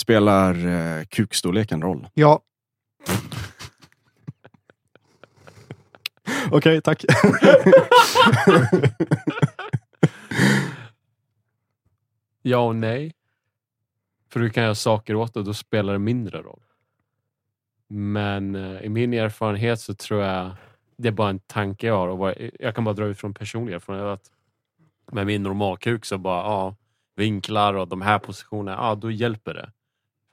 Spelar eh, kukstorleken roll? Ja. Okej, tack. Ja och nej. För du kan göra saker åt det och då spelar det mindre roll. Men eh, i min erfarenhet så tror jag det är bara en tanke jag har. Och vad, jag kan bara dra ut från personlig erfarenhet att med min normalkuk så bara, ja, vinklar och de här positionerna, ja då hjälper det.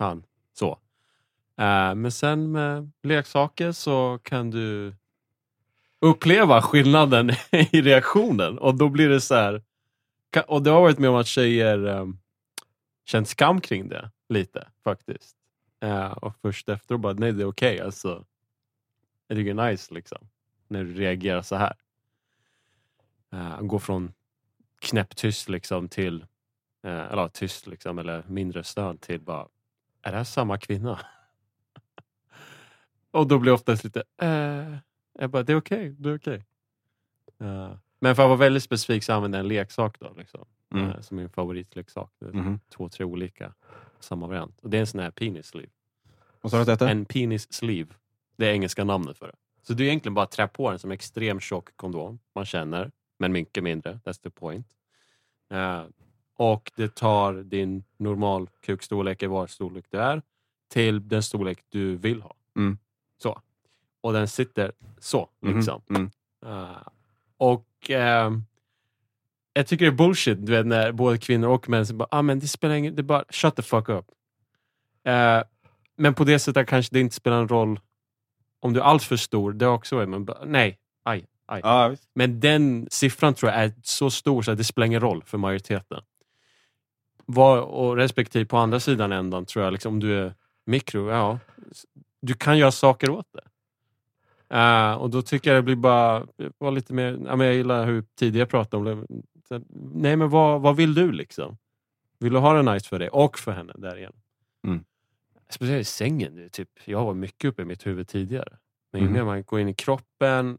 Fan, så. Eh, men sen med leksaker så kan du uppleva skillnaden i reaktionen och då blir det så här. Och det har varit med om att tjejer um, känt skam kring det lite faktiskt. Eh, och först efter bara, nej det är okej alltså. Jag tycker det är nice liksom. När du reagerar så här. Uh, gå från knäpptyst liksom till, eh, eller tyst liksom, eller mindre stön till bara, är det här samma kvinna? och då blir jag oftast lite, eh, jag bara, det är okej, det är okej. Eh, men för att vara väldigt specifik så använder jag en leksak då, liksom, Mm. eh, som min favoritleksak. Mhm. Två, tre olika, samma variant. Och det är en sån här penis sleeve. Vad sa du att det? En penis sleeve. Det är engelska namnet för det. Så du egentligen bara trä på den som extremt tjock kondom. Man känner, men mycket mindre. That's the point. Eh, och det tar din normal kukstorlek i var storlek du är till den storlek du vill ha. Mm. Så. Och den sitter så. Mhm, Liksom. mm. Eh, och ehm, jag tycker det är bullshit du vet, när både kvinnor och män säger ah, men det spelar ingen det bara shut the fuck up. Eh, men på det sättet kanske det inte spelar en roll om du är allt för stor. Det också är, men nej, aj, aj. Visst. Men den siffran tror jag är så stor så att det spelar ingen roll för majoriteten. Var, och respektive på andra sidan ändan tror jag, liksom, om du är mikro, ja, du kan göra saker åt det. Eh, och då tycker jag det blir bara, var lite mer, ja, men jag gillar hur tidigare pratade om det. Nej men vad, vad vill du liksom? Vill du ha det nice för dig och för henne där igen? Mm. Speciellt i sängen. Typ, jag var mycket uppe i mitt huvud tidigare. Men ju Mhm. mer man går in i kroppen,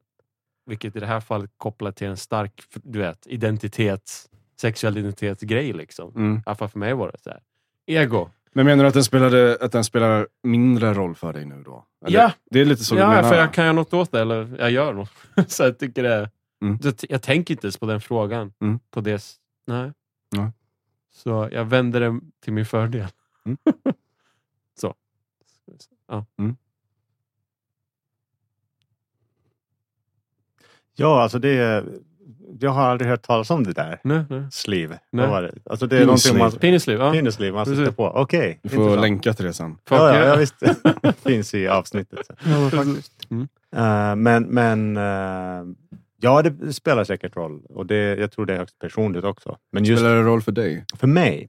vilket i det här fallet kopplar till en stark du vet, identitets, sexuell identitetsgrej. Liksom. Mm. I alla fall för mig var det så här. Ego. Men menar du att den, spelade, att den spelar mindre roll för dig nu då? Eller? Ja. Det är lite så du ja, menar? för jag kan göra något åt det, eller jag gör något. så jag tycker det Mm. jag, jag tänker inte ens på den frågan. Mm. På det, nej. Nej. Så jag vänder det till min fördel. Mm. så. Ja. Ja, alltså det... Jag har aldrig hört talas om det där. Nej, nej. Sleeve. Nej. Vad var det? Alltså det är någonting man... Penisliv, ja. Penisliv man sätter på. Okej. Du får intressant. länka till det sen. Fuck Ja, ja, ja, visst. finns i avsnittet. ja faktiskt. Eh, men men eh, ja, det spelar säkert roll. Och det, jag tror det är högst personligt också. Men just Spelar det roll för dig? för mig,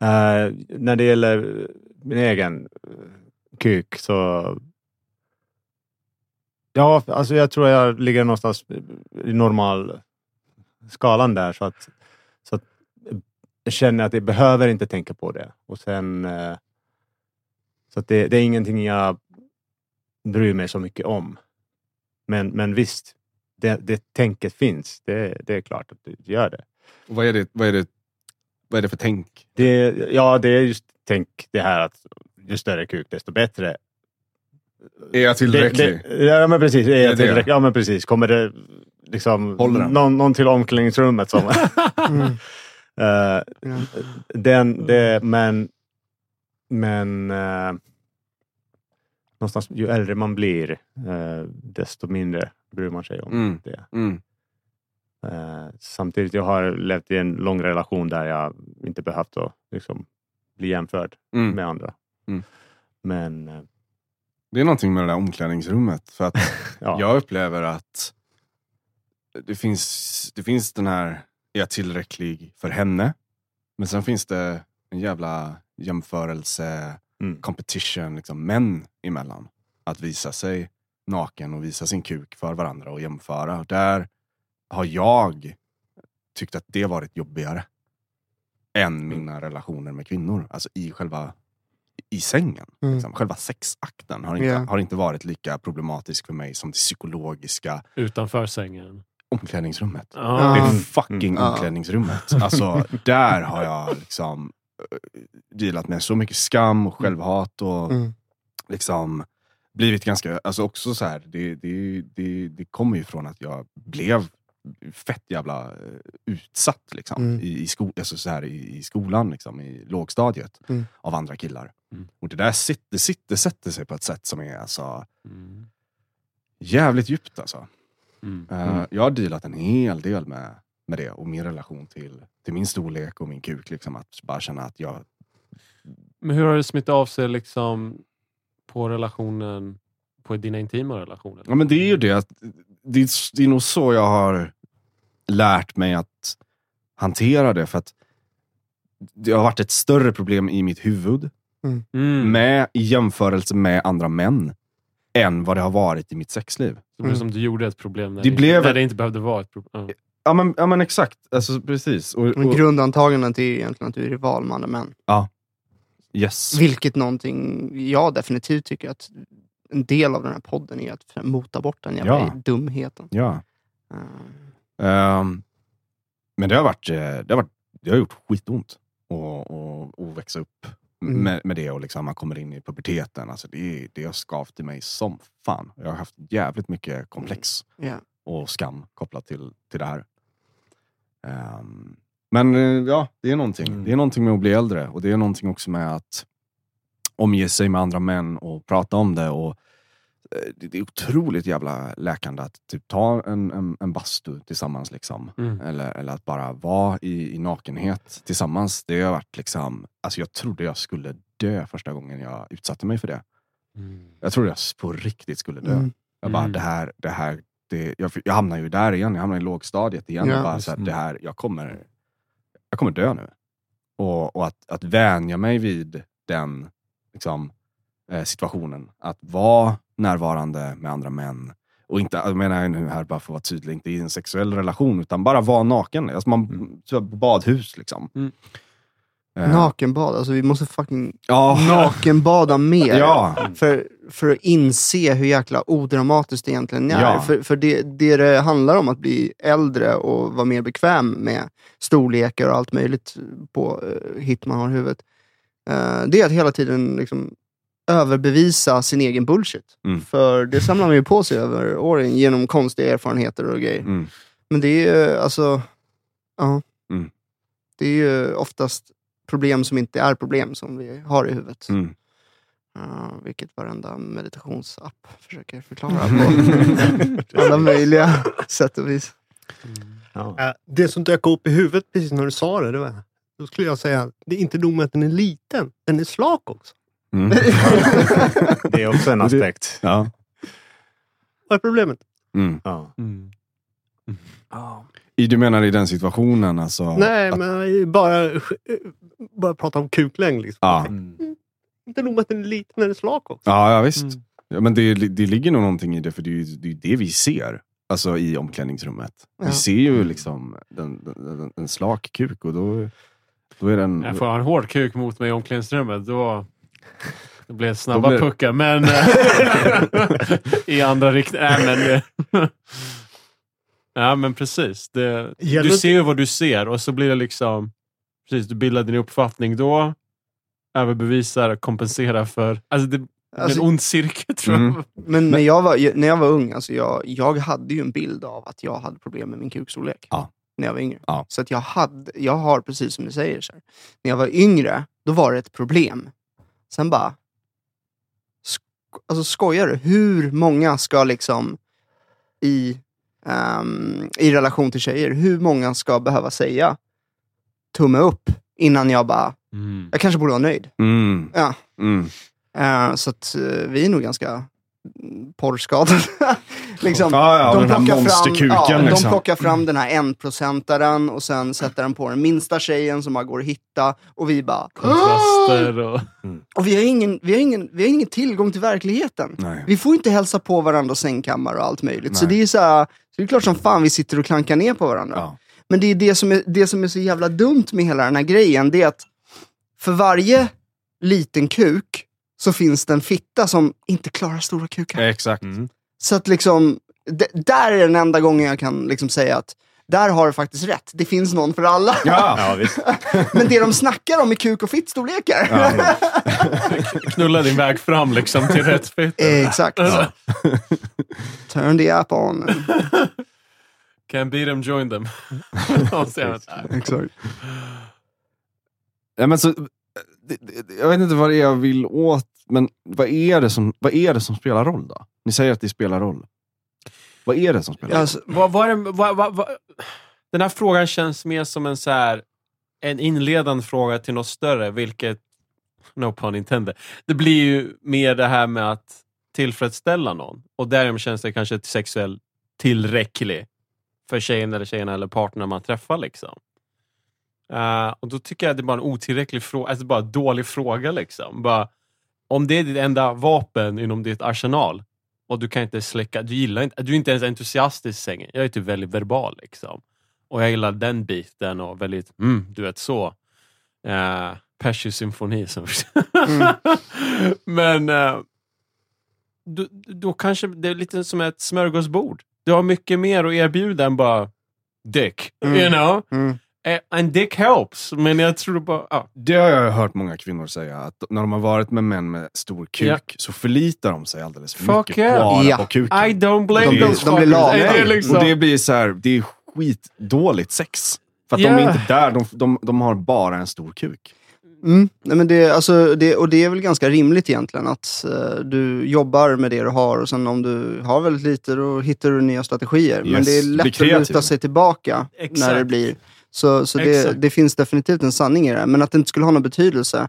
eh, när det gäller min egen kuk så... Ja, alltså jag tror jag ligger någonstans i normal skalan där. Så att, så att jag känner att jag behöver inte tänka på det. Och sen... eh, Så att det, det är ingenting jag bryr mig så mycket om. Men, men visst, det, det tänket finns. Det, det är klart att det gör det. Och vad, är det, vad, är det, vad är det för tänk? det. Ja, det är just tänk det här att ju större kuk desto bättre. Är jag tillräcklig? Det, det, ja, men precis. Är jag tillräcklig? Ja, men precis. Kommer det liksom någon, någon till omklädningsrummet som... Mm. Eh, Ja. den, det, men men eh, någonstans, ju äldre man blir, eh, desto mindre bryr man sig om Mm. det. Mm. Eh, samtidigt, jag har levt i en lång relation där jag inte behövt att liksom, bli jämförd Mm. med andra. Mm. Men Det är någonting med det där omklädningsrummet. För att ja, jag upplever att det finns, det finns den här, är jag tillräcklig för henne? Men sen finns det en jävla jämförelse, Mm. competition, liksom, män emellan. Att visa sig naken och visa sin kuk för varandra och jämföra. Där har jag tyckt att det varit jobbigare än mina relationer med kvinnor. Alltså i själva i sängen. Mm. Liksom. Själva sexakten har inte, Ja. har inte varit lika problematisk för mig som det psykologiska Utanför sängen. Omklädningsrummet. Ja. Det Ja. fucking Mm. omklädningsrummet. Alltså, där har jag liksom dealat med så mycket skam och självhat och Mm. liksom blivit ganska, alltså också så här, det, det, det, det kommer ju från att jag blev fett jävla eh, utsatt liksom, Mm. i, i, sko, alltså så här, i, i skolan, liksom, i lågstadiet, Mm. av andra killar. Mm. Och det där sitter, sitter, sätter sig på ett sätt som är alltså, Mm. jävligt djupt. Alltså. Mm. Eh, Jag har dealat en hel del med, med det och min relation till, till min storlek och min kuk. Liksom, att bara känna att jag... Men hur har det smittat av sig liksom på relationen, på dina intima relationer? Ja, men det är ju det att det är, det är nog så jag har lärt mig att hantera det. För att det har varit ett större problem i mitt huvud Mm. med, i jämförelse med andra män än vad det har varit i mitt sexliv. Det blev som du gjorde ett problem när Det det, blev när det inte behövde vara ett problem. Ja. Ja men, ja, men exakt, alltså, precis. Och, och, grundantagandet är ju egentligen att du är rival med andra män. yes. Vilket någonting jag definitivt tycker att en del av den här podden är att mota bort den jävla Ja. dumheten. Ja. Uh, Ehm, men det har, varit, eh, det har, varit, det har gjort skitont att växa upp Mm. med, med det och liksom man kommer in i puberteten. Alltså det, det har skavt i mig som fan. Jag har haft jävligt mycket komplex ja. och skam kopplat till, till det här. Ehm, men eh, ja, det är någonting. Mm. Det är någonting med att bli äldre och det är någonting också med att omge sig med andra män och prata om det. Och det det är otroligt jävla läkande att typ ta en, en, en bastu tillsammans. Liksom. Mm. Eller, eller att bara vara i, i nakenhet tillsammans. Det har varit liksom, alltså jag trodde jag skulle dö första gången jag utsatte mig för det. Mm. Jag trodde jag på riktigt skulle dö. Mm. Jag bara, Mm. det här, det här, det, jag, jag hamnar ju där igen. Jag hamnar i lågstadiet igen. Ja, och bara, så här, det. det här, jag, kommer, jag kommer dö nu. Och, och att, att vänja mig vid den liksom, eh, situationen. Att vara närvarande med andra män. Och inte, jag menar nu här bara för att vara tydlig, inte i en sexuell relation, utan bara vara naken. Alltså man, Mm. badhus liksom. Mm. Eh, Nakenbad, alltså vi måste fucking Ja. nakenbada mer. Ja. För, för att inse hur jäkla odramatiskt det egentligen är. Ja. För, för det, det det handlar om att bli äldre och vara mer bekväm med storlekar och allt möjligt på uh, hit man har i huvudet. Eh, det är att hela tiden liksom, överbevisa sin egen bullshit. Mm. För det samlar man ju på sig över åren genom konstiga erfarenheter och grejer. Mm. Men det är ju alltså... Ja. Mm. Det är ju oftast problem som inte är problem som vi har i huvudet. Mm. Ja, vilket varenda meditationsapp försöker förklara på alla möjliga sätt och vis. Ja. Äh, Det som dök upp i huvudet precis när du sa det, det var, då skulle jag säga det är inte nog med att den är liten, den är slak också. Mm. Det är också en aspekt. Ja. Vad är problemet? Mm. Ja. Mm. I, du menar i den situationen? Alltså, Nej, att, men bara, bara prata om kuklängd. Liksom. Ja. Mm. Inte nog med att den är liten, den är slak också. Ja, ja visst. Mm. Ja, men det, det ligger nog någonting i det, för det är ju det, är det vi ser. Alltså i omklädningsrummet. Ja. Vi ser ju liksom den, den, den, en slak kuk och då, då är den... Jag får ha en hård kuk mot mig i omklädningsrummet, då det blir snabba blir- puckar. Men eh, i andra riktningen. Nej, men, eh, ja, men precis. Det, Gäller du ser ju vad du ser och så blir det liksom... Precis, du bildar din uppfattning då. Överbevisar, kompenserar för... Alltså det Alltså, en ond cirkel tror jag. Mm. men när jag, var, när jag var ung, alltså jag, jag hade ju en bild av att jag hade problem med min kukstorlek. Ja. När jag var yngre. Ja. Så att jag, hade, jag har, precis som du säger, så här, när jag var yngre, då var det ett problem. Sen bara... Sk- alltså skojar du? Hur många ska liksom i, ehm, i relation till tjejer, hur många ska behöva säga tumme upp innan jag bara, Mm. jag kanske borde vara nöjd. Mm. Ja. Mm. Eh, så att eh, vi är nog ganska mm, porrskadade. liksom, Ja, ja, och den här fram, monsterkuken. ja, de liksom. plockar fram den här enprocentaren och sen sätter den på den minsta tjejen som bara går att hitta. Och vi bara... Kontraster och... Och vi har, ingen, vi, har ingen, vi har ingen tillgång till verkligheten. Nej. Vi får inte hälsa på varandra och sängkammare och allt möjligt. Så det är så, här, så det är klart som fan vi sitter och klankar ner på varandra. Ja. Men det är det som är, det som är så jävla dumt med hela den här grejen. Det är att för varje liten kuk så finns det en fitta som inte klarar stora kukar. Exakt. Mm. Så att liksom, där är den enda gången jag kan liksom säga att där har du faktiskt rätt. Det finns någon för alla. Ja. Ja, visst. Men det de snackar om är kuk och fittstorlekar. Ja, Knulla din väg fram liksom till rätt fit. Exakt. Turn the app on. Can beat them, join them. Exakt. Ja, men så, jag vet inte vad det är jag vill åt, men vad är, det som, vad är det som spelar roll då? Ni säger att det spelar roll. Vad är det som spelar roll? Alltså, vad, vad är det, vad, vad, vad, den här frågan känns mer som en, så här, en inledande fråga till något större, vilket, no pun intended, det blir ju mer det här med att tillfredsställa någon. Och därigenom känns det kanske sexuellt tillräcklig för tjejen eller tjejen eller partnern man träffar. liksom. Eh, och då tycker jag att det är bara en otillräcklig fråga, alltså bara dålig fråga. liksom. Bara, om det är ditt enda vapen inom ditt arsenal och du kan inte släcka, du gillar inte, du är inte ens entusiastisk i sängen. Jag är typ väldigt verbal liksom. Och jag gillar den biten och väldigt, mm, du vet så. Uh, Pesci symfoni. Som Mm. Men uh, då, då kanske det är lite som ett smörgåsbord. Du har mycket mer att erbjuda än bara dick. Mm. You know? Mm. Eh, En dick helps, men jag tror bara... ja. Det har jag hört många kvinnor säga, att när de har varit med män med stor kuk Ja. så förlitar de sig alldeles för Fuck mycket yeah. bara Ja. på kuken. I don't blame De those de blir lama. Det liksom- Och det blir så här, det är skitdåligt sex. För att de Ja. är inte där, de, de, de har bara en stor kuk. Mm. Nej, men det, alltså, det, och det är väl ganska rimligt egentligen att eh, du jobbar med det du har och sen om du har väldigt lite då hittar du nya strategier. Men Yes. det är lätt att luta sig tillbaka Exakt. när det blir. Så, så det, det finns definitivt en sanning i det. Men att det inte skulle ha någon betydelse,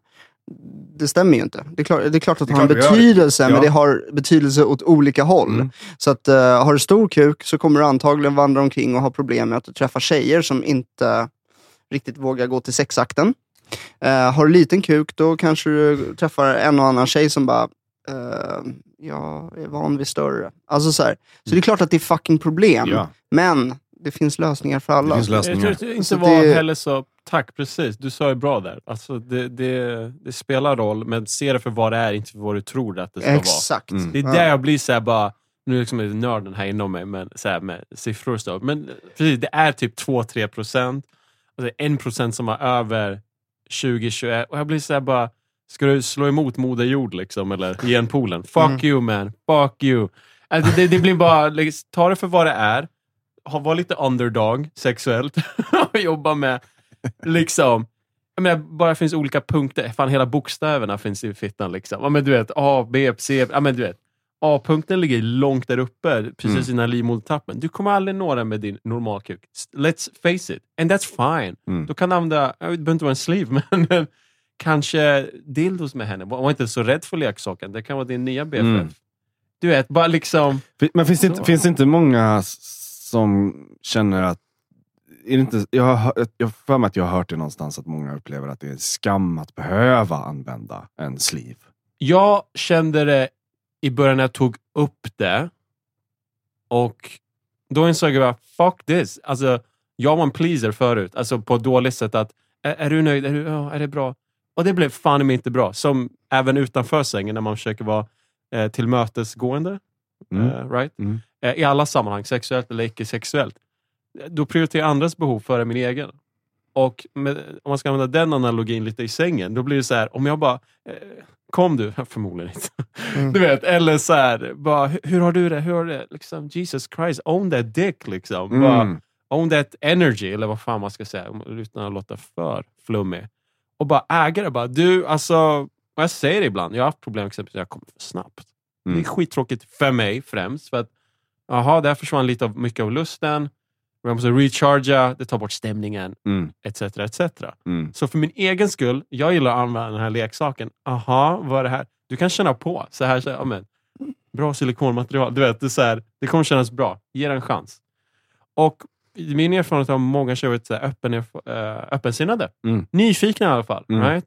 det stämmer ju inte. Det är klart, det är klart att det har en betydelse, men Ja. det har betydelse åt olika håll. Mm. Så att eh, har du stor kuk så kommer du antagligen vandra omkring och ha problem med att du träffar tjejer som inte riktigt vågar gå till sexakten. Eh, har du liten kuk då kanske du träffar en och annan tjej som bara eh, jag är van vid större. Alltså så, här. så det är klart att det är fucking problem. Ja, Men det finns lösningar för alla. det finns Jag tror lösningar. att det inte det- heller så... Tack, precis. Du sa ju bra där. Alltså, det, det, det spelar roll, men se det för vad det är, inte för vad du tror att det ska vara. Exakt. Mm. Det är där jag blir så här bara... Nu är liksom är det nörden här inom mig men, så här, med siffror och så. Men precis, det är typ 2-3 procent. Är en procent som har över 20-21. Och jag blir så här bara... Ska du slå emot Moder Jord liksom? Eller genpoolen? Fuck Mm. you man. Fuck you. Alltså, det, det blir bara... liksom, Ta det för vad det är. Ha, var lite underdog sexuellt. och jobba med liksom... Jag menar, bara finns olika punkter. Fan, hela bokstäverna finns i fittan. Liksom. Ja, men du vet, A, B, C. Ja, men du vet. A-punkten ligger långt där uppe, precis Mm. innan livmodertappen. Du kommer aldrig nå den med din normalkuk. Let's face it. And that's fine. Mm. Då kan du använda, det behöver inte vara en sleeve, men kanske dildos med henne. Var inte så rädd för leksaken. Det kan vara din nya BFF. Mm. Du vet, bara liksom... Men finns det, inte, finns det inte många som känner att... Är det inte, jag har jag för mig att jag har hört det någonstans att många upplever att det är skam att behöva använda en sleeve. Jag kände det i början när jag tog upp det. Och då insåg jag bara, fuck this. Alltså, jag var en pleaser förut. Alltså på ett dåligt sätt. att Är, är du nöjd? Är, du, ja, är det bra? Och det blev fan i mig inte bra. Som även utanför sängen när man försöker vara eh, tillmötesgående. Mm. Eh, right? Mm. Eh, I alla sammanhang, sexuellt eller icke-sexuellt. Då prioriterar jag andras behov före min egen. Och med, om man ska använda den analogin lite i sängen, då blir det så här, om jag bara, eh, kom du? Förmodligen inte. Mm. Du vet, eller så här, bara, hur, har du det? Hur har det? Liksom, Jesus Christ, own that dick liksom. Bara, Mm. own that energy, eller vad fan man ska säga, utan att låta för flummig. Och bara äga det. Bara, du, alltså, och jag säger det ibland, jag har haft problem exempelvis jag kommer för snabbt. Det Mm. är skittråkigt för mig främst. För att, jaha, där försvann lite av, mycket av lusten. Jag måste recharga, det tar bort stämningen, Mm. etc. etc. Mm. Så för min egen skull, jag gillar att använda den här leksaken. Aha, vad är det här? Du kan känna på. Så här, så här ja, men, bra silikonmaterial. Du vet, det, är så här, det kommer kännas bra. Ge det en chans. Och min erfarenhet har många tjejer så här öppen, äh, öppensinnade. Mm. Nyfikna i alla fall. Mm. Right?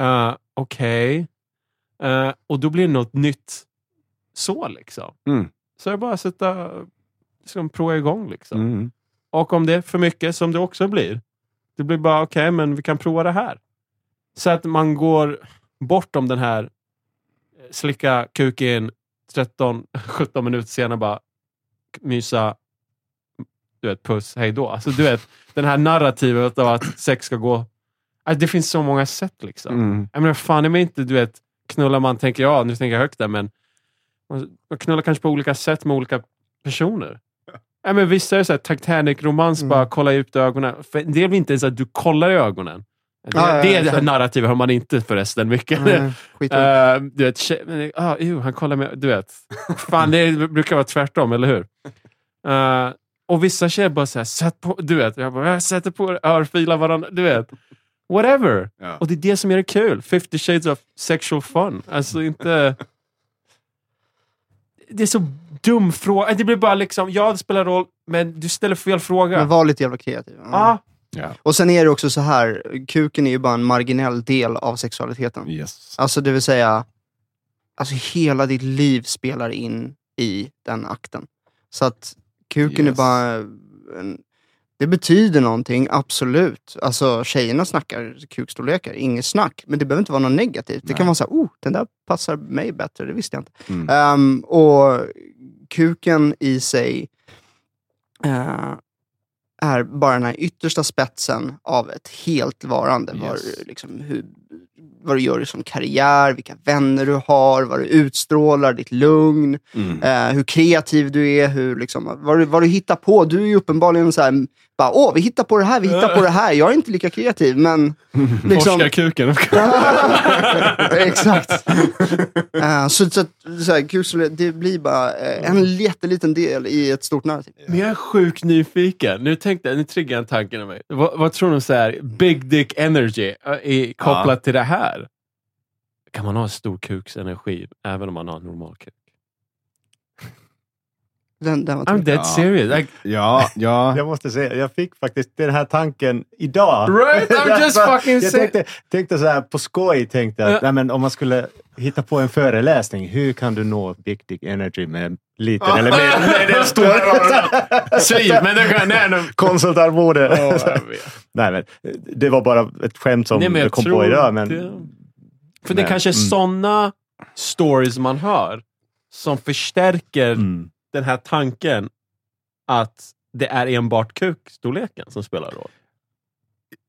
Uh, Okej. Eh, och då blir det något nytt så liksom. Mm. Så jag bara att sätta, liksom, prova igång liksom. Mm. Och om det är för mycket, som det också blir, det blir bara okej, men vi kan prova det här. Så att man går bortom den här eh, slicka kuken 13-17 minuter senare bara mysa. du vet, puss, hej då. Alltså, du vet, den här narrativet av att sex ska gå... Alltså, det finns så många sätt liksom. Mm. Jag menar, fan är mig inte, du vet, knullar man, tänker jag, nu tänker jag högt där, men man knullar kanske på olika sätt med olika personer. Ja, men vissa är det så här Titanic-romans, Mm. bara kolla ut ögonen. För en del vill inte ens att du kollar i ögonen. Det, ja, det, ja, det här narrativet hör man inte förresten mycket. Skit uh, du vet, tje- ah, ew, han kollar med... Du vet. Fan, det brukar vara tvärtom, eller hur? Eh, och vissa tjejer bara såhär, sätt på... Du vet, jag bara, jag sätter på örfilar varandra. Du vet. Whatever. Ja. Och det är det som gör det kul. 50 shades of sexual fun. Alltså inte... Det är så dum fråga. Det blir bara liksom, ja det spelar roll, men du ställer fel fråga. Men var lite jävla kreativ. ah, Ja. Och sen är det också så här, kuken är ju bara en marginell del av sexualiteten. Yes. Alltså det vill säga, alltså hela ditt liv spelar in i den akten. Så att kuken är Yes. bara, en, det betyder någonting, absolut. Alltså tjejerna snackar kukstorlekar, inget snack. Men det behöver inte vara något negativt. Det Nej. kan vara så här, oh, den där passar mig bättre, det visste jag inte. Mm. Ehm, och kuken i sig eh, är bara den här yttersta spetsen av ett helt varande. Vad, Yes. du liksom, hur, vad du gör som karriär, vilka vänner du har, vad du utstrålar, ditt lugn, Mm. eh, hur kreativ du är, hur, liksom, vad, du, vad du hittar på. Du är ju uppenbarligen så här, bara, åh, vi hittar på det här, vi hittar på det här. Jag är inte lika kreativ, men... Liksom, forskarkuken. Exakt. Eh, så så, att- så här, det blir bara eh, en jätteliten del i ett stort narrativ. Men jag är sjukt nyfiken. Nu tänkte jag, nu triggar en tanken av mig. Vad, vad tror du så här, big dick energy är kopplat till det här? Kan man ha stor kuksenergi även om man har normal kuk? Den, den var I'm dead Ja. serious. Like, Ja, ja. Jag måste säga, jag fick faktiskt den här tanken idag. Right? I'm just fucking jag tänkte, tänkte så här på skoj, tänkte att, nej, men om man skulle hitta på en föreläsning, hur kan du nå Big Dick Energy med en liten eller mer? Nej, det är stora Svin, men det kan... Nej, nej. Konsultarvode. Nej, men, det var bara ett skämt som Nej, men jag jag kom på idag. Men, det- För det Nej, kanske är mm. sådana stories man hör som förstärker mm. Den här tanken att det är enbart kukstorleken som spelar roll.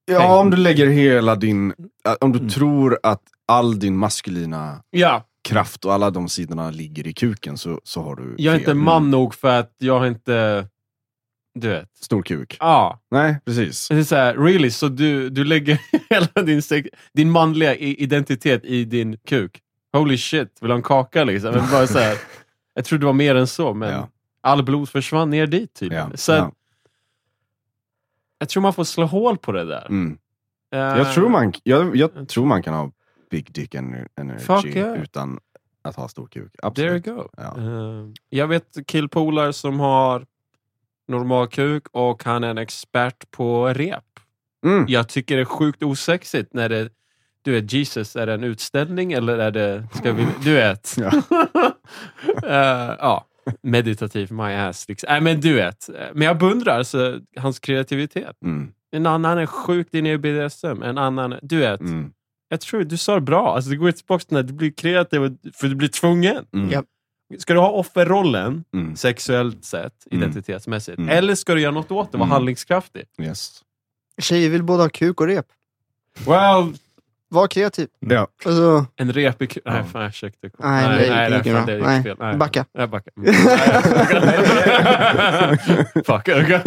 ja, om du lägger hela din... äh, Om du Mm. tror att all din maskulina Ja, kraft och alla de sidorna ligger i kuken så, så har du jag är fel. inte man nog för att jag har inte... Du vet. Stor kuk. Ja, Nej, precis. det är så här, really? Så du, du lägger hela din, din manliga identitet i din kuk? Holy shit, vill du ha en kaka liksom? Men bara så här, jag tror det var mer än så, men Ja. all blod försvann ner dit tydligen. Ja. Så ja. jag tror man får slå hål på det där. Mm. Eh, Jag, tror man, jag, jag tror man kan ha big dick ener- energy yeah. utan att ha stor kuk. There you Absolut. go. Ja. Eh, jag vet killpolar som har normal kuk och han är en expert på rep. Mm. Jag tycker det är sjukt osexigt när det du vet, Jesus, är det en utställning eller är det, ska vi, du vet. Ja. Eh, ja, meditativ, my ass. Liksom. Nej, men du vet. Men jag beundrar alltså, hans kreativitet. Mm. En annan är sjukt inne i BDSM, en annan, du vet. Mm. Jag tror du sa det bra. Alltså, det går tillbaka till när du blir kreativ för du blir tvungen. Mm. Ja. Ska du ha offerrollen, Mm. sexuellt sett, Mm. identitetsmässigt, Mm. eller ska du göra något åt det, vara Mm. handlingskraftig? Yes. Tjejer vill både ha kuk och rep. Well, Var kreativ. Ja. Alltså, en repig. Nej, Ja. fan jag försökte. Nej, gick nej, inget fan, det gick Nej, fel. Nej. backa. Jag backar. Mm. Fuck. okay.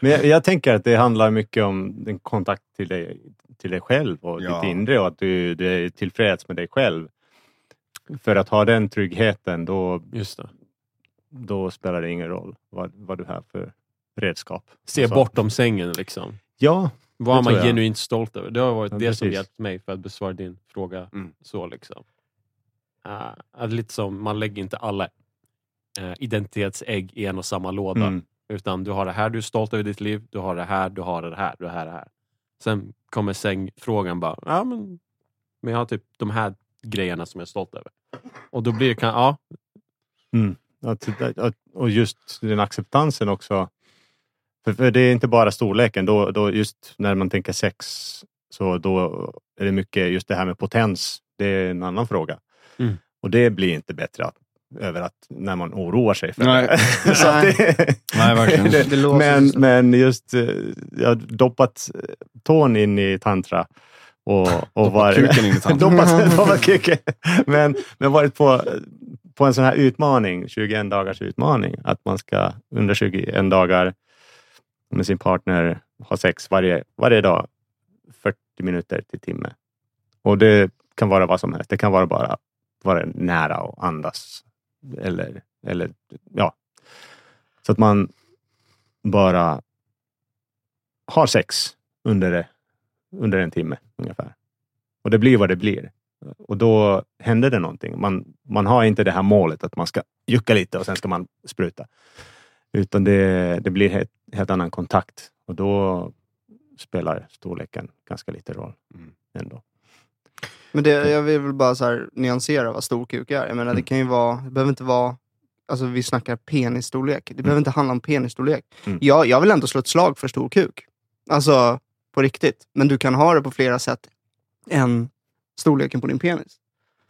Men jag, jag tänker att det handlar mycket om en kontakt till dig, till dig själv och Ja. ditt inre och att du, du är tillfreds med dig själv. För att ha den tryggheten, då, Just det. då spelar det ingen roll vad, vad du har för redskap. Se Så- bortom sängen liksom. Ja, Vad är man jag. genuint stolt över? Det har varit Ja, det som precis. hjälpt mig för att besvara din fråga. Mm. Så liksom. Uh, att lite som, man lägger inte alla uh, identitetsägg i en och samma låda. mm. Utan du har det här du är stolt över i ditt liv, du har det här, du har det här, du har det här. Sen kommer sängfrågan bara, ja men, men jag har typ de här grejerna som jag är stolt över. Och då blir det, kan, ja, Att, att, och just den acceptansen också. För, för det är inte bara storleken. Då, då just när man tänker sex så då är det mycket just det här med potens. Det är en annan fråga. Mm. Och det blir inte bättre att- över att när man oroar sig för Nej. det. Så det, Nej, verkligen. Det låter men, så. men just, eh, jag har doppat eh, tån in i tantra. Och, och Doppat varit- kuken in i tantra. doppat, doppat kuken. Men, men varit på, på en sån här utmaning, 21 dagars utmaning. Att man ska under 21 dagar med sin partner ha sex varje, varje dag. 40 minuter till timme. Och det kan vara vad som helst. Det kan vara bara vara nära och andas. Eller, eller ja. Så att man bara har sex under, under en timme ungefär. Och det blir vad det blir. Och då händer det någonting. Man, man har inte det här målet att man ska jucka lite och sen ska man spruta. Utan det, det blir helt, helt annan kontakt. Och då spelar storleken ganska lite roll. Mm. Ändå. Men det, jag vill väl bara så här nyansera vad stor kuk är. Jag menar, Mm. det kan ju vara, det behöver inte vara, alltså vi snackar penisstorlek. Det behöver inte handla om penisstorlek. Mm. Jag, jag vill ändå slå ett slag för stor kuk. Alltså, på riktigt. Men du kan ha det på flera sätt än storleken på din penis.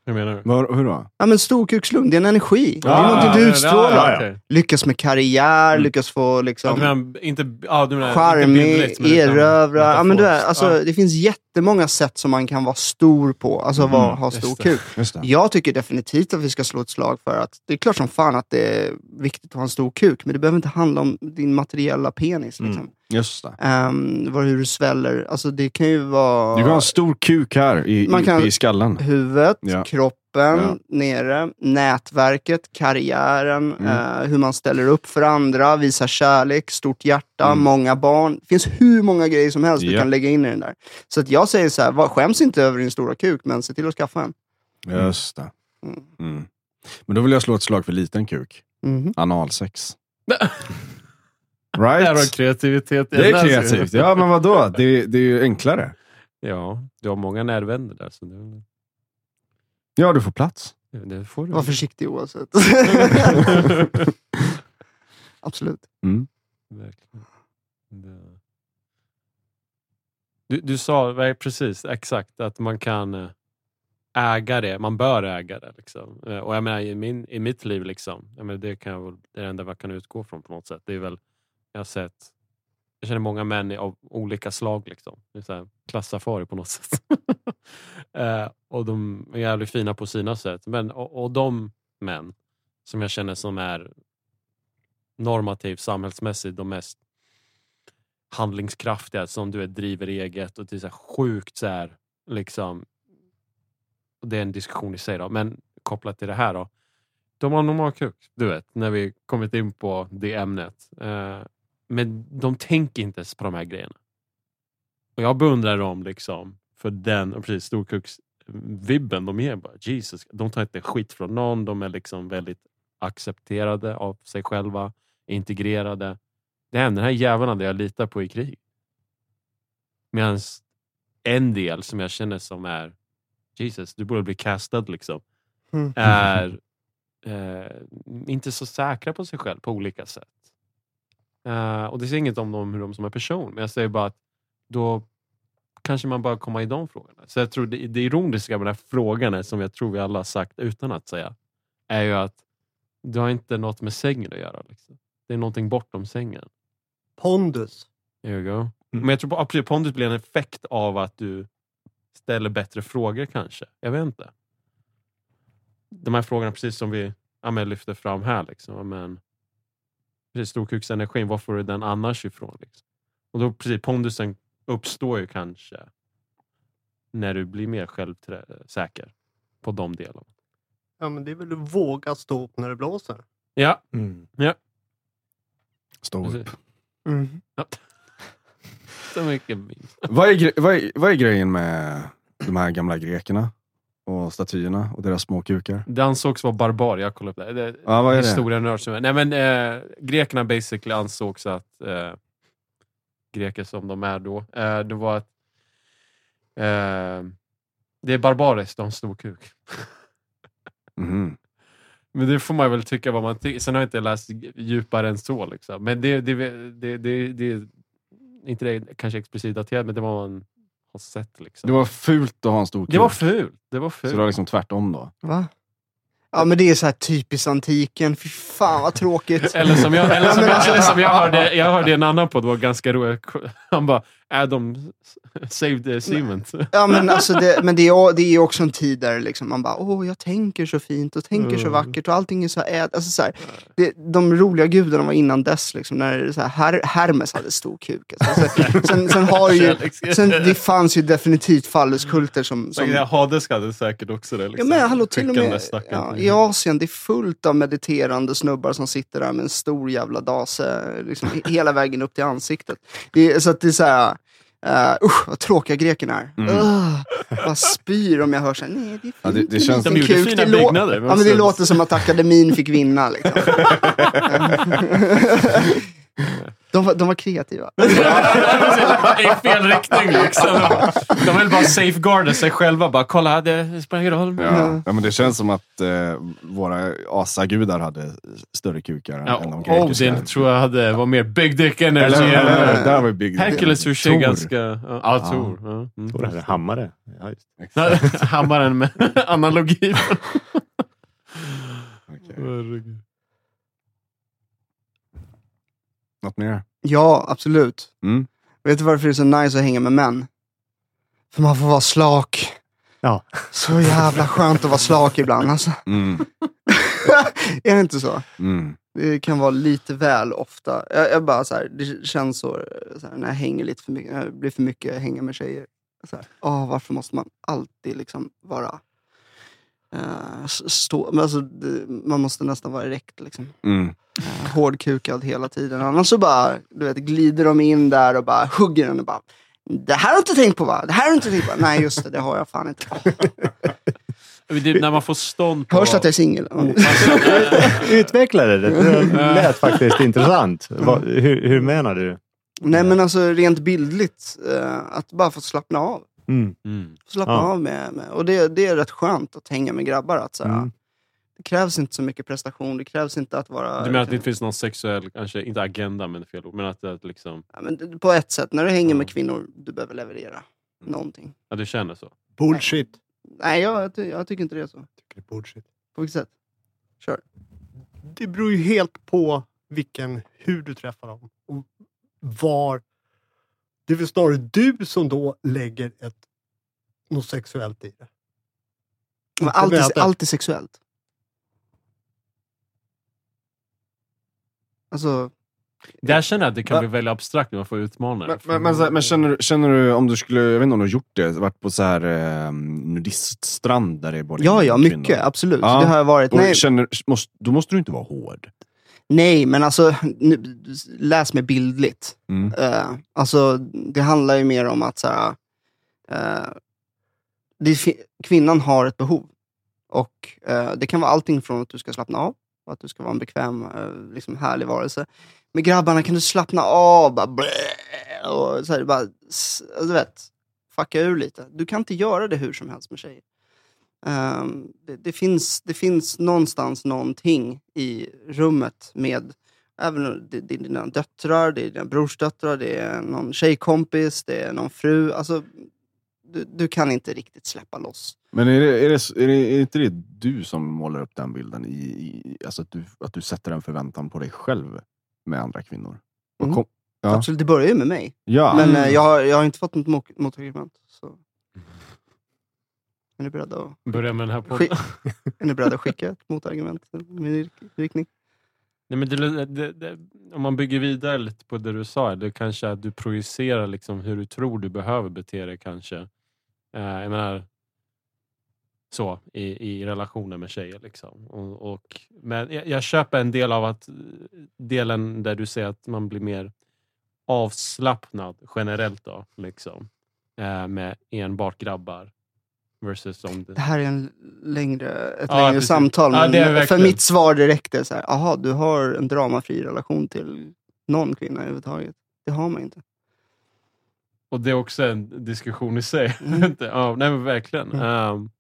Hur menar du? Var, hur då? Ja men storkukslugn, det är en energi. det är någonting du ja, utstrålar. ja, okej. Lyckas med karriär, Mm. lyckas få Ja, liksom... menar, inte, ja, du menar, inte charmig, bildligt, men utan erövra. Ja, men du, är- metaforiskt. alltså, Ja. Det finns jättemånga sätt som man kan vara stor på. Alltså vara, Mm, ha just stor det. kuk. Just det. Jag tycker definitivt att vi ska slå ett slag för att det är klart som fan att det är viktigt att ha en stor kuk, men det behöver inte handla om din materiella penis. Mm. Liksom. Just det. Ehm, vad, hur du sväller. Alltså det kan ju vara Du kan ha en stor kuk här i, Man kan- i, skallen. huvudet, Ja. kroppen, Ja. nere, nätverket, karriären, Mm. eh, hur man ställer upp för andra, visar kärlek, stort hjärta, Mm. många barn. Det finns hur många grejer som helst du Ja. kan lägga in i den där. Så att jag säger så här, var, skäms inte över din stora kuk, men se till att skaffa en. Just det. Mm. Mm. Men då vill jag slå ett slag för liten kuk. Mhm. Analsex. Det här var Right? kreativitet. Det är kreativt. Ja, men vadå? Det, det är ju enklare. Ja, du har många närvänder där. Så det, Ja, du får plats. det får du. Var försiktig oavsett. Absolut. Verkligen. Det- Du, du sa precis exakt att man kan eh, äga det. Man bör äga det. Liksom. Eh, Och jag menar i, min, i mitt liv, liksom, jag menar, det, kan jag, väl- det är det enda man kan utgå från på något sätt. Det är väl, jag har sett, jag känner många män av olika slag. Liksom. Det är klassafari på något sätt. eh, och de är jävligt fina på sina sätt. Men, och, och de män som jag känner som är normativt samhällsmässigt de mest handlingskraftiga som du vet, driver eget och det är så här sjukt så här, liksom. och Det är en diskussion i sig då, men kopplat till det här då. De har normal kuk, du vet, när vi kommit in på det ämnet. Eh, men de tänker inte ens på de här grejerna. Och jag beundrar dem liksom för den, och precis, storkuks-vibben de ger. Bara, Jesus, de tar inte skit från någon, de är liksom väldigt accepterade av sig själva, integrerade. Det är den här jäveln jag litar på i krig. Medan en del som jag känner som är Jesus, du borde bli castad liksom. Mm. Är eh, inte så säkra på sig själv på olika sätt. Eh, och det säger inget om dem, hur de som är person, men jag säger bara att då kanske man bara kommer i de frågorna. Så jag tror det, det ironiska med den här frågan är, som jag tror vi alla har sagt utan att säga, är ju att du har inte något med sängen att göra. Liksom. Det är någonting bortom sängen. Pondus. There you go. Men jag tror på, absolut, pondus blir en effekt av att du ställer bättre frågor kanske. Jag vet inte. De här frågorna precis som vi ja, men, lyfter fram här. Liksom. Men, precis, storkuksenergin, var får du den annars ifrån? Liksom? Och då precis, pondusen uppstår ju kanske när du blir mer självsäker på de delarna. Ja, men det är väl att våga stå upp när det blåser. Ja, Mm. Stå upp. precis. Mm. Så mycket minst. Vad är, vad, är, vad är grejen med de här gamla grekerna? Och statyerna och deras små kukar? Det ansågs vara barbar. Jag kollade upp det. det Ja, vad är det? Som är. Nej men eh, grekerna basically ansågs att eh, greker som de är då, eh, det var att eh, det är barbariskt att ha en stor kuk. Mhm. Men det får man väl tycka vad man tycker. Sen har jag inte läst djupare än så. Liksom. Men det, det, det, det, det inte det kanske explicit daterat, men det var man har sett. Liksom. Det var fult att ha en stor kuk. det var fult. Det var fult. Så det var liksom tvärtom då? Va? Ja men det är så här typiskt antiken. Fy fan vad tråkigt. Eller som jag, eller som jag, alltså- eller som jag hörde, jag hörde en annan podd, det var ganska roligt. Han bara, de saved the cement? Ja men alltså det, men det är, det är också en tid där liksom man bara åh jag tänker så fint och tänker så Mm. vackert och allting är så äd... Alltså så här, det, de roliga gudarna var innan dess liksom när så här, Her, Hermes hade stor kuk. Alltså, sen, sen, sen har ju, sen, det fanns ju definitivt falluskulter som... som Hades hade säkert också det. Ja Liksom. men hallå, till och med ja, i Asien, det är fullt av mediterande snubbar som sitter där med en stor jävla dase liksom, he- hela vägen upp till ansiktet. Det så att det är såhär, uh, usch vad tråkiga grekerna är. Mm. Uh, vad spyr om jag hör såhär, nej det är Ja, det- det känns- De gjorde fina det byggnader, Ja, men det låter som att akademin fick vinna. Liksom. de, var, de var kreativa. I fel riktning liksom. De vill bara safeguarda sig själva. Bara kolla, det spelar ingen roll. Ja. ja, men det känns som att eh, våra asagudar hade större kukar än- Ja, än de grekiska. Odin tror jag hade, var mer big dick energy. Eller, eller, eh, där var Big Hercules ur sig ganska... Ja, ja Tor. Ja. Mm. Det är hammare. Ja, just. Hammaren med analogi. Okej. Något mer? Ja, absolut. Mm. Vet du varför det är så nice att hänga med män? För man får vara slak. Ja. Så jävla skönt att vara slak ibland alltså. Mm. är det inte så? Mm. Det kan vara lite väl ofta. Jag, jag bara så här, det känns så, så här, när jag hänger lite för mycket, när det blir för mycket hänga med tjejer. Så här, åh, varför måste man alltid liksom vara eh, stå, men alltså, man måste nästan vara erekt liksom. Mm. Uh, hårdkukad hela tiden. Annars så bara du vet, glider de in där och bara hugger den och bara Det här har du inte tänkt på va? Det här har du inte tänkt på? Nej just det, det har jag fan inte. Det, när man får stånd på... Hörs att jag är singel? Ja. Utveckla det. Det lät faktiskt intressant. Vad, hur, hur menar du? Nej men alltså rent bildligt, eh, att bara få slappna av. Mm. Mm. Slappna Ja. av med, med, och det, det är rätt skönt att hänga med grabbar. Att, så Mm. Det krävs inte så mycket prestation, det krävs inte att vara... Du menar att det inte finns någon sexuell, kanske inte agenda men fel ord, men att det liksom, ja, men på ett sätt, när du hänger med kvinnor, du behöver leverera någonting. ja du känner så? Bullshit. Nej, jag, jag, ty- jag tycker inte det är så. Det är bullshit. På vilket sätt? Kör. Det beror ju helt på vilken, hur du träffar dem. Och var. Det är väl snarare du som då lägger ett, något sexuellt i det. Men allt, är, allt är sexuellt. Alltså, Där känner jag att det kan Va? bli väldigt abstrakt när man får utmana Men, det. men, men, men känner, du- känner du, om du skulle, jag vet inte om du har gjort det, varit på så här eh, nudiststrand där det är både ja, ja, kvinnor? mycket. Absolut. Ja. Det har jag varit. Och Nej, känner, måste, då måste du inte vara hård. Nej, men alltså, nu, läs mig bildligt. Mm. Eh, alltså, det handlar ju mer om att så här, eh, det, kvinnan har ett behov. Och eh, Det kan vara allting från att du ska slappna av, och att du ska vara en bekväm, liksom härlig varelse. Med grabbarna kan du slappna av, bara, blä, och så här, bara, du vet, fucka ur lite. Du kan inte göra det hur som helst med tjejer. Ehm, det, det, finns, det finns någonstans någonting i rummet med Även det, det är dina döttrar, det är dina brorsdöttrar, det är någon tjejkompis, det är någon fru. Alltså, du, du kan inte riktigt släppa loss. Men är det, är, det, är, det, är inte det du som målar upp den bilden? I, i, alltså att, du, att du sätter en förväntan på dig själv med andra kvinnor? Mm. kom, Ja. Absolut, det börjar ju med mig. ja, Men eh, jag, jag har inte fått något mot- motargument. Så. Är ni beredda att, Börja med den här podden. skick, är ni beredda att skicka ett motargument i min riktning? Nej, men det, det, det, om man bygger vidare lite på det du sa, det kanske att du projicerar liksom hur du tror du behöver bete dig kanske. Eh, jag menar, så i, i relationer med tjejer. Liksom. Och, och, men jag, jag köper en del av att delen där du säger att man blir mer avslappnad generellt då, liksom, eh, med enbart grabbar. Versus om Det det... här är en längre, ett Ja, längre precis. samtal. Ja, Men det är det för mitt svar direkt är så här, aha, du har en dramafri relation till någon kvinna överhuvudtaget. Det har man inte. Och det är också en diskussion i sig. Mm. ja, nej men verkligen. Mm. Ehm,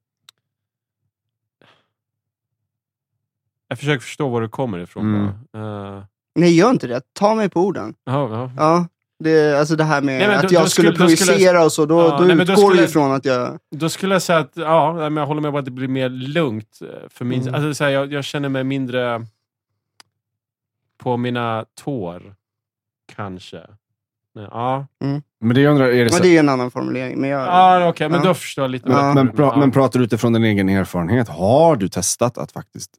jag försöker förstå var du kommer ifrån. Mm. Eh, Nej, gör inte det. Ta mig på orden. ja, ja. Ja, Det, alltså det här med Nej, men att då- jag då skulle skulle- skulle- projicera och så, då, Ja, då nej, men då utgår det skulle- ifrån att jag... Då skulle jag säga att ja, men jag håller med om att det blir mer lugnt. eh, För min, Mm. alltså, så här, jag, jag känner mig mindre på mina tår. Kanske. Nej, ja, Men det jag undrar, är det Men så, det är en annan formulering. Men jag, ja okej, men Ja. då förstår jag lite Ja. men, pra, Ja. men pratar du utifrån din egen erfarenhet? Har du testat att faktiskt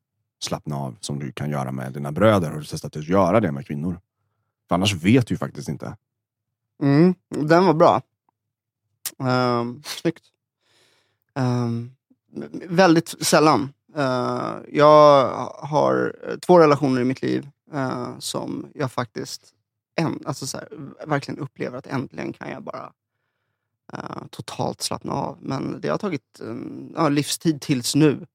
slappna av som du kan göra med dina bröder? Har du testat att göra det med kvinnor? För annars vet du ju faktiskt inte. Mm, den var bra. Um, snyggt. Um, väldigt sällan. Uh, jag har två relationer i mitt liv uh, som jag faktiskt en, alltså så här, verkligen upplever att äntligen kan jag bara uh, totalt slappna av. Men det har tagit um, livstid tills nu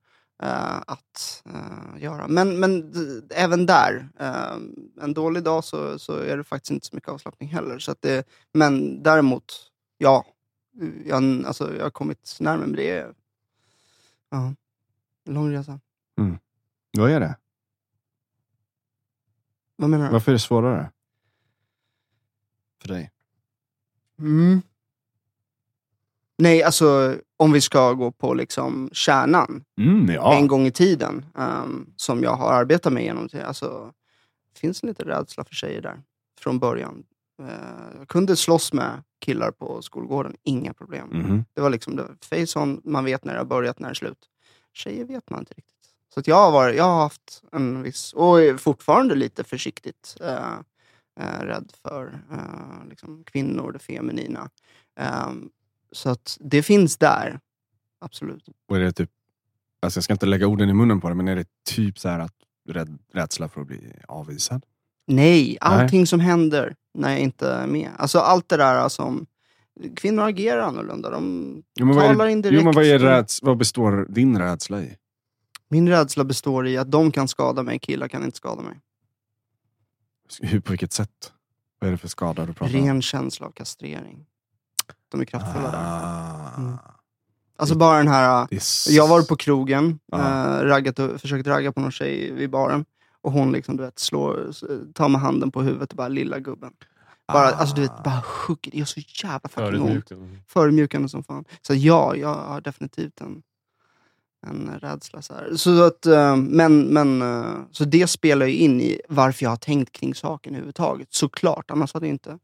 att eh, göra. Men, men även där, eh, en dålig dag så, så är det faktiskt inte så mycket avslappning heller. Så det, men däremot, ja. Jag, alltså, jag har kommit närmare, men det är ja, lång resa. Vad är det? Vad menar du? Varför är det svårare? För dig? Mm. Nej, alltså om vi ska gå på liksom kärnan. Mm, ja. En gång i tiden, ehm, som jag har arbetat med genom tiden. Alltså, det finns en liten rädsla för tjejer där, från början. Eh, jag kunde slåss med killar på skolgården, inga problem. Mhm. Det var liksom det, face on, man vet när det har börjat, när det är slut. Tjejer vet man inte riktigt. Så att jag, har varit, jag har haft en viss, och är fortfarande lite försiktigt eh, eh, rädd för liksom kvinnor, det feminina. Ehm, så att det finns där, absolut. Och är det typ, alltså jag ska inte lägga orden i munnen på det, men är det typ så att rädd, rädsla för att bli avvisad? Nej, allting som händer när jag inte är med. Alltså allt det där som... Kvinnor agerar annorlunda. De Jo, är, talar indirekt. jo, men vad, är räds, vad består din rädsla i? Min rädsla består i att de kan skada mig, killar kan inte skada mig. Hur, på vilket sätt? Vad är det för skada du pratar om? Ren känsla av kastrering. De är kraftfulla där. Ah. Mm. Alltså bara den här... S- Jag var på krogen, Ja. eh, raggat och, försökt ragga på någon tjej vid baren. Och hon liksom, du vet, slår, tar med handen på huvudet och bara lilla gubben. Bara, Ah. alltså, du vet, bara hugger. Det gör så jävla fucking ont. Förödmjukande. som fan. Så ja, jag har definitivt en, en rädsla. Så, här. så att, eh, men, men, eh, så det spelar ju in i varför jag har tänkt kring saken överhuvudtaget. Såklart, annars hade det inte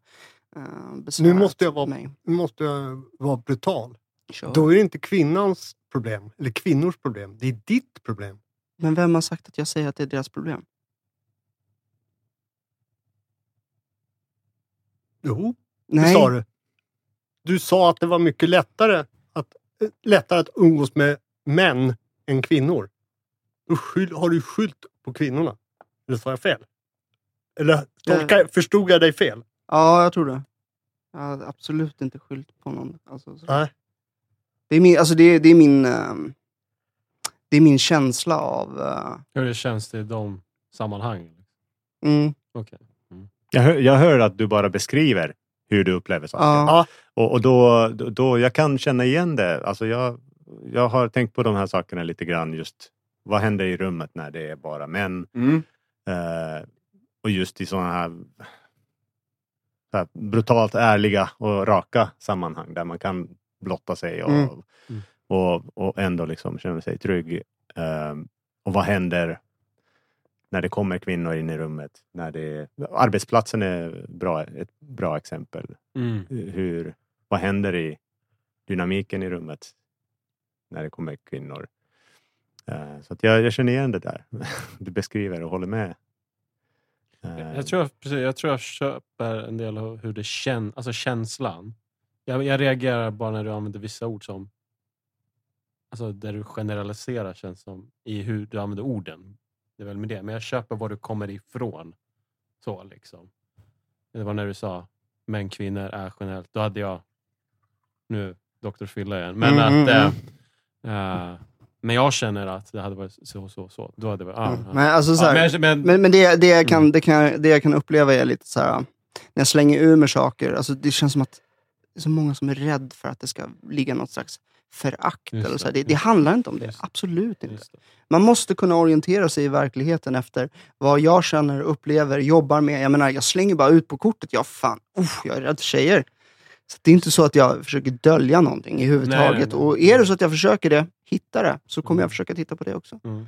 Nu måste jag vara- mig. Nu måste jag vara brutal. Kör. Då är det inte kvinnans problem, eller kvinnors problem. Det är ditt problem. Men vem har sagt att jag säger att det är deras problem? Jo, Nej. det sa du. Du sa att det var mycket lättare att, eh, lättare att umgås med män än kvinnor. Då skyll, har du skyllt på kvinnorna. Eller sa jag fel? Eller tolka, förstod jag dig fel? Ja, jag tror det. Jag har absolut inte skyllt på någon. Alltså, så. Nej. Det, är min, alltså, det, det, är min, ehm, det är min känsla av... eh, Hur det känns det i de sammanhangen? mm, Okej. Jag hör, jag hör att du bara beskriver hur du upplever saker. ja. Och, och då, då, då, jag kan känna igen det. Alltså jag, jag har tänkt på de här sakerna lite grann. Just vad händer i rummet när det är bara män? Mm. Eh, och just i sådana här, här brutalt ärliga och raka sammanhang där man kan blotta sig och, Mm. Och, och ändå liksom känna sig trygg. Eh, och vad händer när det kommer kvinnor in i rummet? När det, arbetsplatsen är bra, ett bra exempel. Mm. Hur, vad händer i dynamiken i rummet när det kommer kvinnor? Eh, så jag, jag känner igen det där du beskriver och håller med. Eh, Jag tror, jag- precis, jag tror jag köper en del av hur det känns, alltså känslan. Jag, jag reagerar bara när du använder vissa ord som, alltså där du generaliserar känns som, i hur du använder orden. Det är väl med det, men jag köper var du kommer ifrån. Så liksom. Det var när du sa män, kvinnor är generellt, då hade jag, nu Dr. Filla igen, men Mm, att mm, eh, eh, men jag känner att det hade varit så, så, så. Då hade det varit, ah, Mm. ah. Men alltså så Ja, men, men, Men, men det, det, jag kan, Mm. det, kan, jag- det jag kan uppleva är lite så här, när jag slänger ur mig saker, alltså det känns som att det är så många som är rädd för att det ska ligga något slags förakt. Eller så det, Det, det handlar inte om det. Just. Absolut inte. Man måste kunna orientera sig i verkligheten efter vad jag känner, upplever, jobbar med. Jag menar, jag slänger bara ut på kortet. Jag fan, uff, jag är rädd för tjejer. Så det är inte så att jag försöker dölja någonting i huvudtaget. Nej, nej, nej. Och är det så att jag försöker det, hitta det, så kommer Mm. jag försöka titta på det också. Mm.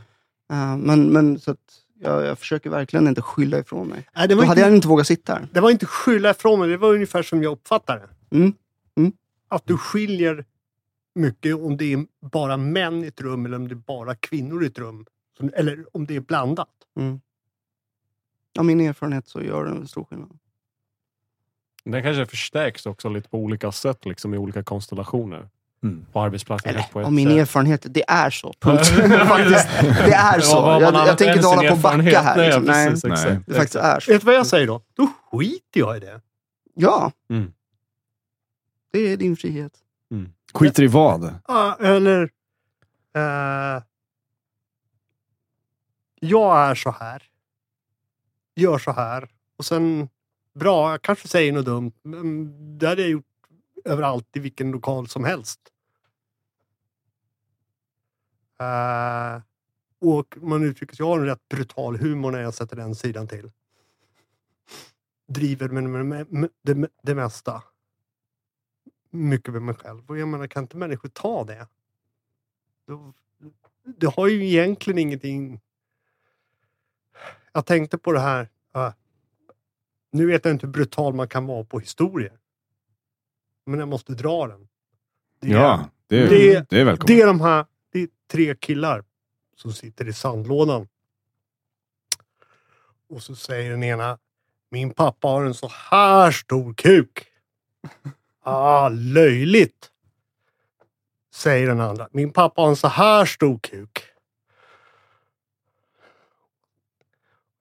Eh, men men så att jag, jag försöker verkligen inte skylla ifrån mig. Nej, det, Då var hade inte, jag inte vågat sitta här. det var inte skylla ifrån mig, det var ungefär som jag uppfattade det. Mm. Mm. Att du skiljer mycket om det är bara män i ett rum eller om det är bara kvinnor i ett rum. Eller om det är blandat. Av min erfarenhet så gör det en stor skillnad. Den kanske förstärks också lite på olika sätt liksom, i olika konstellationer. Mm. På arbetsplatsen. Eller, på ett av min sätt. erfarenhet, det är så. Punkt. Faktiskt, det är så. Ja, Jag, jag tänker än inte hålla på och backa här. Nej, Liksom. Nej, precis, Nej. exakt. det faktiskt är så. Vet du vad jag säger då? Då skiter jag i det. Ja. Mm. Det är din frihet. Skiter i vad? Ja, eller... Eh, jag är så här. Gör så här. Och sen, bra, jag kanske säger något dumt. Men det hade jag gjort överallt i vilken lokal som helst. Uh, och man uttrycker sig, jag har en rätt brutal humor när jag sätter den sidan till. Driver med, med, med, med det, det mesta. Mycket med mig själv. Och jag menar, kan inte människor ta det? Då, det har ju egentligen ingenting... Jag tänkte på det här. Uh, nu vet jag inte hur brutal man kan vara på historier. Men jag måste dra den. Det är, Ja, det, är- Det- det är välkommet. det är de här det är tre killar som sitter i sandlådan. Och så säger den ena, min pappa har en så här stor kuk. Ah, löjligt. Säger den andra, min pappa har en så här stor kuk.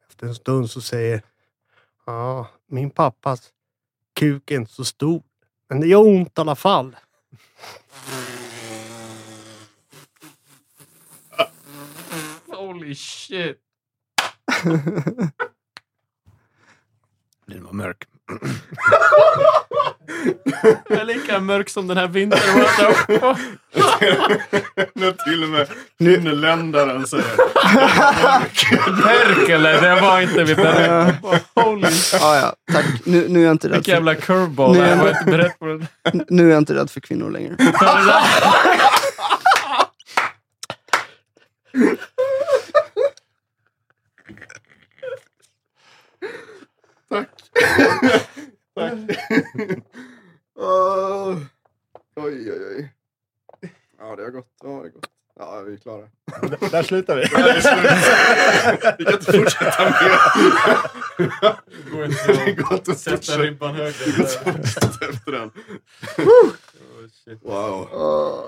Efter en stund så säger, ja, min pappas kuk är inte så stor. Men det gör ont i alla fall. Holy shit. Den var mörk. Jag är lika mörk som den här vintern. När till och med finländaren säger Perkele, det var inte vi beredda på. Holy Ja, ja, tack. Nu, nu, är jag inte rädd Vilken jävla curveball. Nu är Jag var inte beredd på det. nu är jag inte rädd för kvinnor längre. Åh. Oj, oj, oj. Ja, det har gått. Ja, det har gått. Ja, vi är klara. Där slutar vi. Vi kan inte fortsätta mer. Det går Det inte går inte att sätta ribban Det går inte högre. att fortsätta efter den. Oh, shit. Wow. Åh.